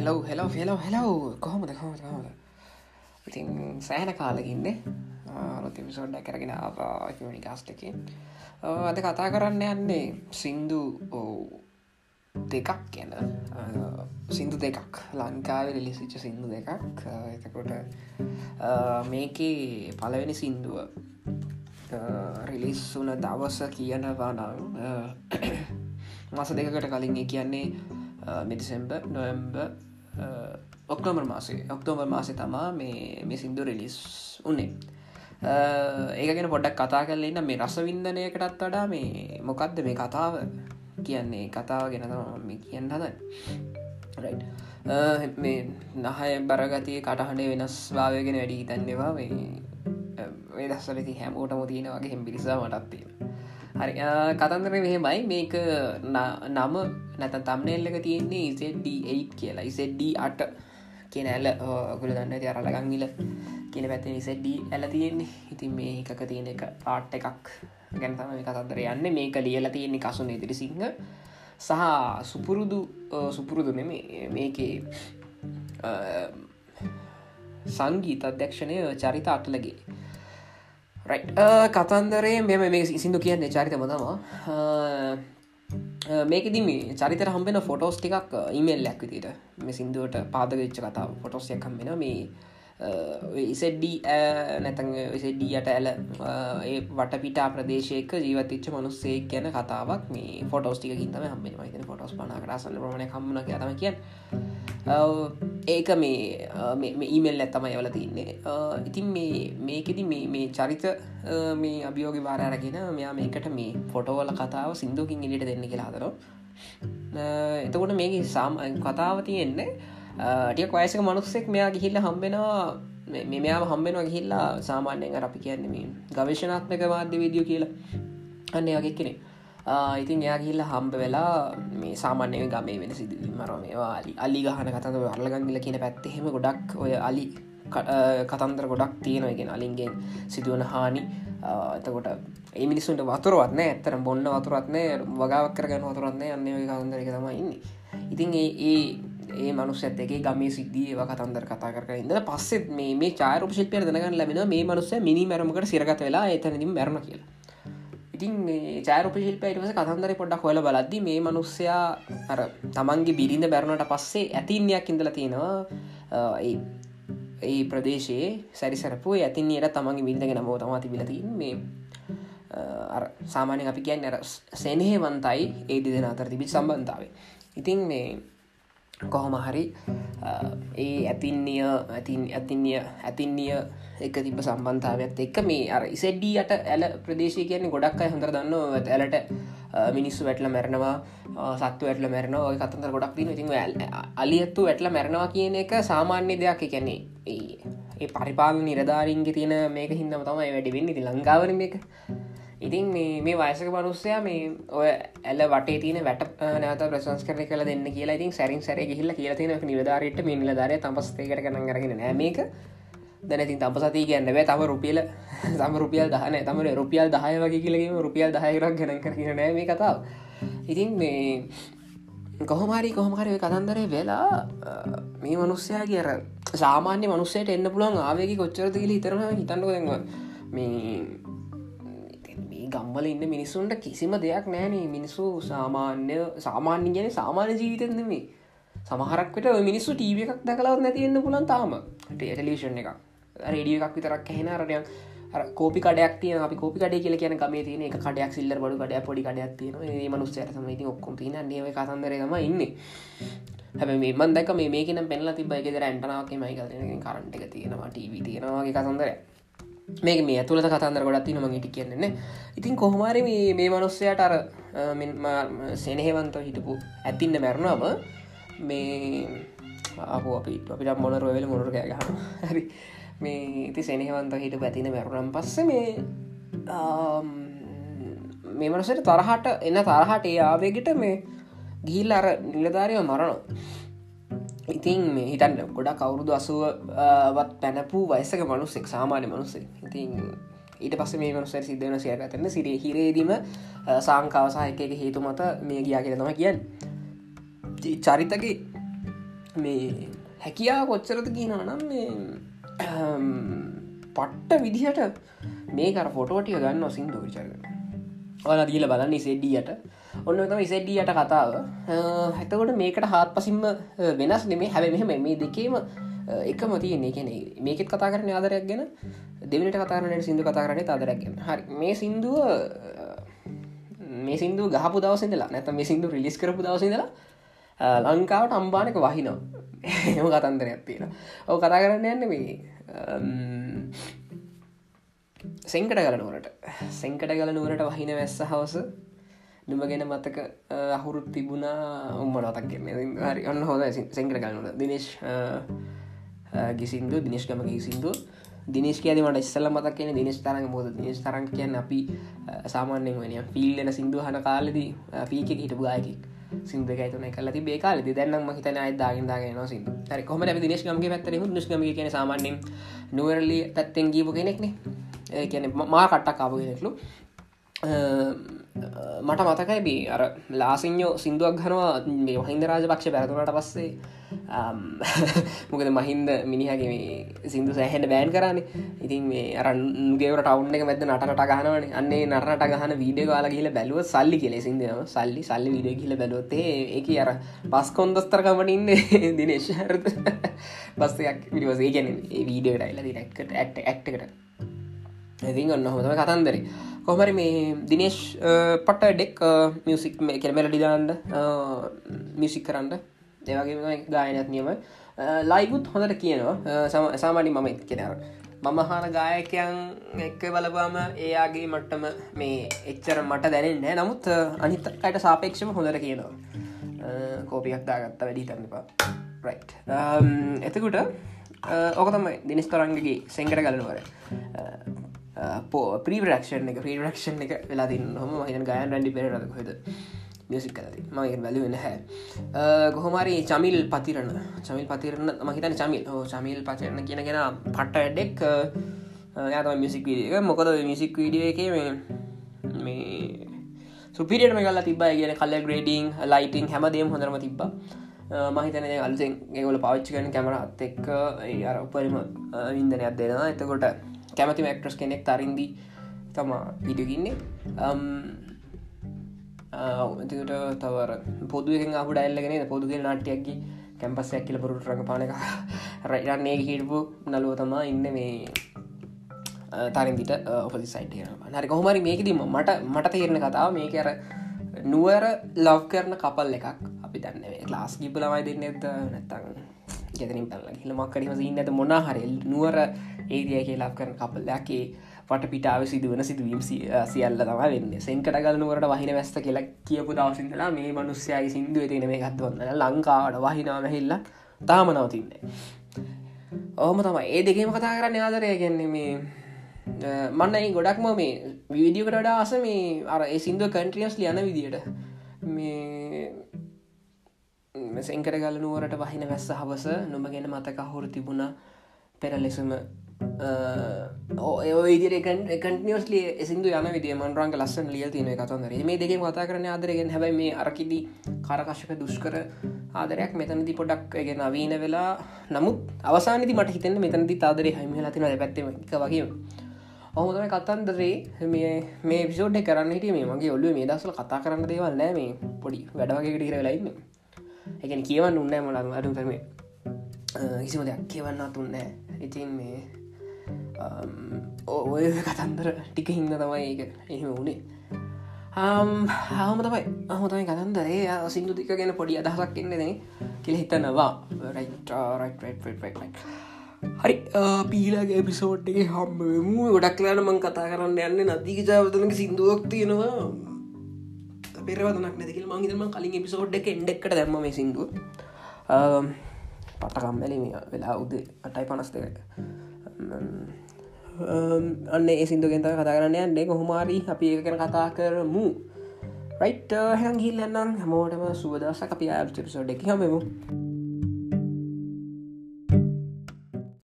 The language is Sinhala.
හෙලව් හෙලෝ හෙලෝ හෙලව් කොහොමද කොහොමද කොහොමද? ඉතින් සෑහන කාලකින්නේ රොතිමිසෝඩ්ඩ කරගෙන ආවානිකාස්ටකින් අද කතා කරන්න යන්නේ සින්දු දෙකක් ගැන. සිින්දු දෙකක්. ලංකාව ලිසිච්ච සිින්දු දෙකක්. එතකොට මේකේ පලවෙනි සින්දුව රිලිස් වන දවස කියනවා නම් මස දෙකට කලින් කියන්නේ මිදිසෙම්බ නොයම්බ ඔක්ටෝමර් මාසේ. ඔක්තෝමර් මාසය තමා මේ මේ සිින්දු රිලිස් උන්නේ ඒගෙන පොඩක් කතා කරලන්න මේ රසවින්දනයකටත් වඩා මේ මොකක්ද මේ කතාව කියන්නේ? කතාව ගෙන තම කියන්න හදයි මේ නහය බරගතිය කටහඬේ වෙනස් භාවයගෙන වැඩි තැන්නවා මේ දස්සලති හැමෝටම තියෙන වගේ හෙම් පිරිසා මටත්තිීම හරි. කතන්දර මෙහෙමයි. මේක නම නැත තම්නෙල් එක තියෙන්නේ ඉසD8 කියලා. ඉසD අට කියන ඇල ගුල දන්න ති අරලගංගිල කියන පැත්තේ ඉසD ඇල තියෙන්නේ. ඉතින් මේ එකක තියෙන එක පාට් එකක්. ගැනතම මේ කතන්දර යන්න මේක ලියල තියෙන්නේ කසුන ඉදිරි සිංහ සහ සුපුරුදු සුපුරුදු නෙම මේකේ සංගීත අධ්‍යක්ෂණය චරිත අටලගේ. කතන්දරේ මෙම මේ සිදු කියන්නේ චරිතම තමා මේකෙදි මේ චරිතර හම්බෙන ෆොටෝස් ටිකක් uh, ඉමල් ලැක් විදිට මේ සිින්දුවට පාදවෙච්ච කතාව ෆොටෝස්යක් කම්බෙන මේ uh, ඉසෙඩ්ඩී uh, නැතන් විසෙඩ්ඩීයට ඇල ඒ වටපිටා ප්‍රදේශයක ජීවතිච්ච මනුස්සේක් ගැන කතාවක් මේ ෆොටෝස්ටිකින් තම හම්බෙන මහිතන ෆොටෝස් පනා කරසන්න ප්‍රමණ කම්මන කියතම කිය ඒක මේ ඊමෙල් ඇත්තම යවල තින්නේ. ඉතින් මේ මේකෙදි මේ චරිත මේ අභියෝගි වාරගෙන මෙයා මේකට මේ ෆොටෝවල කතාව සිින්දුකින් ඉලිට දෙන්න කියලා හදර එතකොට මේක සාම කතාව තියෙන්නේ ටියක් වයසක මනුස්සෙක් මෙයා ගිහිල්ල හම්බෙනවා මෙයා හම්බෙනවා ගිහිල්ලා සාමාන්‍යයෙන් අපි කියන්නේ ගවේශනාත්මක මාධ්‍ය විදිියෝ කියලා. අන්න වගේ කෙනෙ ඉතින් එයා ගිල්ල හම්බ වෙලා මේ සාමාන්‍යය ගමේ වෙන සිදි මර මේවා අලි අලි ගහන කතඳ වරලගංගිල කියන පැත්තහෙම ගොඩක් ඔය අලි කතන්දර ගොඩක් තියෙනගෙන අලින්ගෙන් සිදුවන හානි. එතකොට ඒ මිනිසුන්ට වතුරවත්න ඇත්තර බොන්න වතුරත්නය වගාවක් කරගන්න වතුරත්නය අන්නේ කතන්දරක තමයි ඉන්න. ඉතින් ඒ ඒ මනුස්සත් එක ගම සිද්ධිය කතන්දර කතා කර ඉද පස්සෙත් මේ මේ චාරප ශිල්පය දනගන්න ලැබෙන මේ මනුස්ස මිනි මැරමකට සිරගත වෙලා එතනදිම මැරණ කියලා. ඉතින් චාරප ශිල්පයටස කතන්දර පොඩක් හොල බලද්දි මේ මනුස්සයා අර තමන්ගේ බිරිඳ බැරණට පස්සේ ඇතින්යක් ඉඳල තියෙනවා. ඒ ප්‍රදේශයේ සැරිසරපු ඇතින්යට තමන්ගේ බිල්දගෙන බෝ තමා තිබිලතින් මේ සාමානය අපි කියන්න සෙනහේවන්තයි ඒ දෙදෙන අතර තිබි සම්බන්ධාවේ ඉතින් මේ කොහොම හරි ඒ ඇතින්නිය ඇතින් ඇතින්ය ඇතින්නිය එක තිබ සම්බන්ධාවත් එක්ක මේ අර ඉසෙඩ්ඩියට ඇල ප්‍රදේශය කියන්නේ ගොඩක් අයි හොඳර දන්න ඇලට මිනිස්සු වැටල මැරනවා සත්තු වැටල මැරන ඔය කතන්දර ගොඩක් දින ඉතින් අලියත්තු වැටල මැරණවා කියන එක සාමාන්‍ය දෙයක්. එකැනේ ඒ පරිපාල නිරධාරින්ගේ තියෙන මේක හිදම තමයි වැඩි වෙන්න. ති ලංකාවන එක ඉතින් මේ වයසක මනුස්සය මේ ඔය ඇල වටේ තින වැට නත ප්‍රසන්ස් කර කල දෙන්න කියලා ඉතින් සැරින් සැර ගහිල්ල කියලා තින නිලධාරයට මේ නිලධාරය තමස්තේකට කන කරගෙන නෑමේක දැනතින් තම සති කියන්න බෑ. තම රුපියල තම රුපියල් දහන තම රුපියල් දහය වගේ කියලගේම රුපියල් දහයරක් ගැන කරන නෑ මේ කතාව. ඉතින් මේ කොහොමරි කොහොමහරි කතන්දරේ වෙලා මේ මනුස්සයා කියර සාමාන්‍ය මනුස්සයට එන්න පුළුවන් ආවගේ කොච්චරද කියල හිතරම හිතන්නක දෙවා මේ ගම්වල ඉන්න මිනිස්සුන්ට කිසිම දෙයක් නෑනේ මිනිස්සු සාමාන්‍ය සාමාන්‍ය ගැන සාමාන්‍ය ජීවිතෙන්දමේ සමහරක්වට මිනිස්සු ටීව එකක් දැකලවත් නැතිවෙන්න පුලන් තාම. ටේටලිෂන් එක රඩිය එකක් විතරක් හෙන රටයක් කෝපි කඩයක් තිය අපි කෝපි කඩේ කියල කියන ගම තියන එක කඩයක් සිල්ල බඩු කඩ පොඩි කඩයක් තියෙන ඒ මනුස්සයට සමයිති ඔක්කොම තින නව කතන්දරම ඉන්න. හැබ මේ මන්දක මේ කියන පෙල්ලා තිබයිගෙද ඇන්ටනාවගේ මයි කරට එක තියෙනවා ටීවී තියෙනවාගේ කතන්දරය මේක මේ ඇතුළට කතන්දර ගොඩත් තින මගේට කියන්නේන්නේ ඉතින් කොහොමරි මේ මේ මනුස්සයට අර සෙනහෙවන්ත හිටපු ඇතින්න මැරුණාම මේ අප අපි අපිට මොනර වෙල මොනර කෑ ගහන හරි. මේ ඉති සෙනහෙවන්ත හිට පැතින මැරුණම් පස්ස මේ මේ මනසට තරහට එන්න තරහට ඒ ආවේගෙට මේ ගිහිල් අර නිලධාරයව මරණෝ ඉතින් මේ හිතන්න ගොඩා කවුරුදු අසුවත් පැනපු වයසක මනුස්සෙක් සාමාන්‍ය මනුස්සේ ඉතින් ඊට පස්ස මේ මනුස සිද්ධන සයකතන්න සිරේ හිරේදීම සාංකාවසාහක එක හේතු මත මේ ගියා කියල තම කියන්න. චරිතගේ මේ හැකියා කොච්චරද කියනවා නම් මේ පට්ට විදිහට මේකර ෆොටෝටිය ගන්න සිින්දු විචරගෙන ඕන දීල බලන්න ඉසෙඩ්ඩියට ඔන්න තම ඉසෙඩ්ඩියට කතාව. හැතකොට මේකට හත් පසිම්ම වෙනස් නෙමේ. හැබ මෙහම මේ දෙකේම එක මතියන්නේ කෙනෙ මේකෙත් කතා කරන ආදරයක් ගැන දෙවනට කතාරනට සිින්දු කතා කරන ආදරක්ගෙන හරි. මේ සිින්දුව මේ සිින්දු ගහපු දවසඳලා නැත මේ සිින්දු රිලිස් කරපු දවසඳලා ලංකාවට අම්බානක වහිනවා. එම කතන්දරයක් තියෙන ඔව කතා කරන්න යන්න මේ සෙංකට ගලනුවරට සෙංකට ගලනුවරට වහින වැස්ස හවස නුම ගැන මතක අහුරුත් තිබුණා උම්ම නතක් කියන්න හරි ඔන්න හොද සෙංකට ගලනුට දිනේශ් ගිසින්දු දිනිශ් ගම ගිසින්දු. දිනිස් කියද මට ඉස්සල්ල මතක් කියන දිනිස් තරන් මොද දිනිස් තරන් කියන්න අපි සාමාන්‍යෙන් වනිය ෆිල්ලෙන සිින්දු හන කාලෙදී පීක හිටපු ගායකෙක්. සිින්ද ගතුන කලති බේකාල දැන්නම් හිතන අයදාගෙන්දාගෙන සිද හරි කොම දිනේශගමගේ පැත්තර නිස්ගම කියන සාමාන්‍යෙන් නුවරලි පැත්තෙන් ගීපු කෙනෙක්නේ. කියන මා කට්ටක් කාපු කෙනෙක්ලු. මට මතකයි බී අර ලාසිං්ඥෝ සිින්දුවක් ගනවා මේ මහින්ද රාජපක්ෂ පැරතුනට පස්සේ. මොකද මහින්ද මිනිහගේ සිින්දු සෑහෙන බෑන් කරන්න ඉතින් මේ අරන්ගේවට ටවුන් එක මැද නටට ගහනවන. අන්නේ නරට ගහන වීඩිය කාල කියල බැලුව සල්ලි කෙලෙ සිින්දම සල්ලි සල්ලි විඩිය කියල බැලුවත්තේ ඒක අර පස් කොන්දස්තරකමට ඉන්න දිනේශහරත බස්සයක් විඩිවසේ ගැන වීඩියට අයිල දිරක්කට ඇක්ට ඇක්ටකට ඉතින් ඔන්න හොතම කතන්දරේ. කොහමරි මේ දිනේශ් පට ඩෙක් මියසික් කෙරමල ඩිදාන්ඩ මියසික් කරන්න. ඒවගේ ගායනත් නියම. ලයිගුත් හොඳට කියනවා. සාමානි මම කෙනර මම හාන ගායකයන් එක්ක බලපාම ඒයාගේ මට්ටම මේ එච්චර මට දැනෙන්නේ නමුත් අනිත් අයට සාපේක්ෂම හොඳට කියනවා. කෝපියක් දාගත්ත වැඩි තන්නපා රයි් එතකුට ඕක තමයි දිනිස් තරන්ගගේ සෙංකට ගලනුවර. පෝ ප්‍රීරක්ෂණ එක ප්‍රීරක්ෂණ එක වෙලා තින්න හොම හිතන ගයන් රැඩි පෙරද හොද මියසික් කලති මගේ බැලුවෙන හැ කොහොමරි චමිල් පතිරණ. චමිල් පතිරණ මහිතන චමිල්. හෝ චමිල් පචරණ කියනගෙන පට්ට වැඩෙක්. යාතම මියසික් වීඩිය එක. මොකද මියසික් වීඩිය එක මේ සුපිරියට මේකල්ලා තිබයි කියන කල්ල ග්‍රේඩිං ලයිටිං හැමදේම් හොඳරම තිබ්බ. මහිතන අලුසෙන් ඒගොල පාච්චි කන කැමරත් එක්ක අර උපරිම වින්දනයක් දෙෙනවා. එතකොට කැමති මක්ට්‍රස් කෙනෙක් තරින්දි තමා පිටගින්නේ ඇතිකට තවර පොදුවෙන් අප ඩයිල්ලගෙන පොදුගේ නාට්‍යයක්කි කැම්පස්සයක් කියල පොරුට රඟ පානක රයිරන්නේ හිටපු නලුව තමා ඉන්න මේ තරින්දිට ඔපදි සයිටය හරි කොහමරි මේකදීම මට මට තේරණ කතාව මේක අර නුවර ලව් කරන කපල් එකක් අපි දන්න ලාස් ගිප ලමයි දෙන්න ඇද නැත්තං ගෙතනින් පල්ල හිලමක්කරම ඉන්නද මොනාහරි නුවර ඒරිය කියලා කරන කපල්ලයාගේ වට පිටාව සිදුවන සිදුවීම් සියල්ල තම වෙන්න. සෙන්කට ගලනුවරට වහින වැස්ත කියලා කියපු දවසිදලා මේ මනුස්්‍යයගේ සිින්දුව තින මේ ගත්වන්න ලංකාවට වහිනාව හෙල්ල තාම නවතින්නේ ඕම තම ඒ දෙකේම කතා කරන්න ආදරය ගැන්නේ මේ මන්න ගොඩක්ම මේ වීඩියකට ආස මේ අර ඒ සිින්දුව කන්ට්‍රියස් ලියන විදියට. මේ සෙංකර ගල නුවරට වහින වැස්ස හවස නොම ගැන මතක හුරු තිබුණ. පෙර ලෙසම ඒවිදිර කටියස්ලි සිදු යන විදිය මන්රංග ලස්සන් ලිය තින කතන්දර මේ දෙක කතා කරන ආදරගෙන් හැබයි මේ අරකිදි කරකශක දුෂ්කර ආදරයක් මෙතනති පොඩක් ගෙන අවීන වෙලා. නමුත් අවසානති මට හිතන්න මෙතනති ආදරේ හම තින පැත්තම එක වගේ ඔහොතම කතන්දරේ මේ පිසෝඩ් කරන්න හිට මේ මගේ ඔල්ලු මේ දසල කතා කරන්න දේවල් නෑ මේ පොඩි වැඩවගේට කියර වෙලයින්න එකන කියවන්න උන්නෑ මොලන් අඩු කරම කිසිම දෙයක් කියවන්න තුන්නෑ ඉතින් මේ ඔය කතන්දර ටික හින්න තමයි ඒක එහෙම වුණේ හම තමයි අහමතමයි කතන්දරේ. සිින්දු තික ගැන පොඩි අදහසක් එන්නදන කියල හිතනවා. Uh, හරි පීලාගේ පිසෝට්ගේ හම්බමු ගොඩක්ලාන මං කතා කරන්න යන්න නදීක ජාවතනක සිින්දුවක් තියෙනවා. පෙරවදනක් නැතිකල් මංහිතම කලින් එපිසෝඩ් එක එන්ඩෙක්කට දැම්ම මේ සිින්දුව පටකම්මැලි වෙලා උද අටයි පනස් දෙකට අන්න ඒ සිින්දු ගෙන්ත කතා කරන්න යන්නේ. කොහොමාරි අපි ඒක කන කතා කරමු. රයිට් uh, හැන් හිල්ලන්නම් හැමෝටම සුවදසක අපි ආ පිසෝඩ් එක හමමු